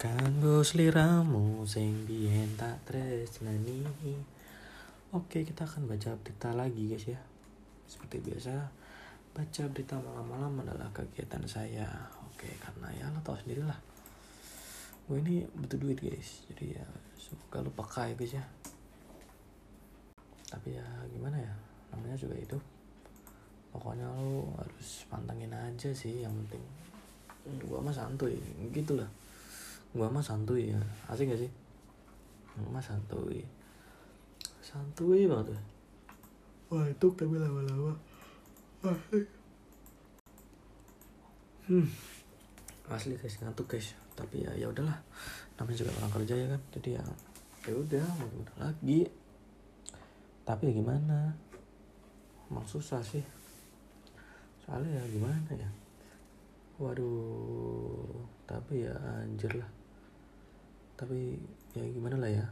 Kanggo seliramu sing biyen tak tresnani. Oke, kita akan baca berita lagi guys ya. Seperti biasa, baca berita malam-malam adalah kegiatan saya. Oke, karena ya lo tau sendiri lah. Gue ini butuh duit guys. Jadi ya semoga lo pakai guys ya. Tapi ya gimana ya? Namanya juga hidup. Pokoknya lo harus pantengin aja sih yang penting. Gua mah santuy, gitu lah gua mah santuy ya. Asik gak sih? Gua mah santuy. Santuy banget tuh. Wah itu tapi lama-lama. Asik. Hmm. Asli guys. Ngantuk guys. Tapi ya ya udahlah. Namanya juga orang kerja ya kan. Jadi ya ya udah mau gimana lagi. Tapi ya gimana? Emang susah sih. Soalnya ya gimana ya? Waduh tapi ya anjir lah. Tapi ya gimana lah ya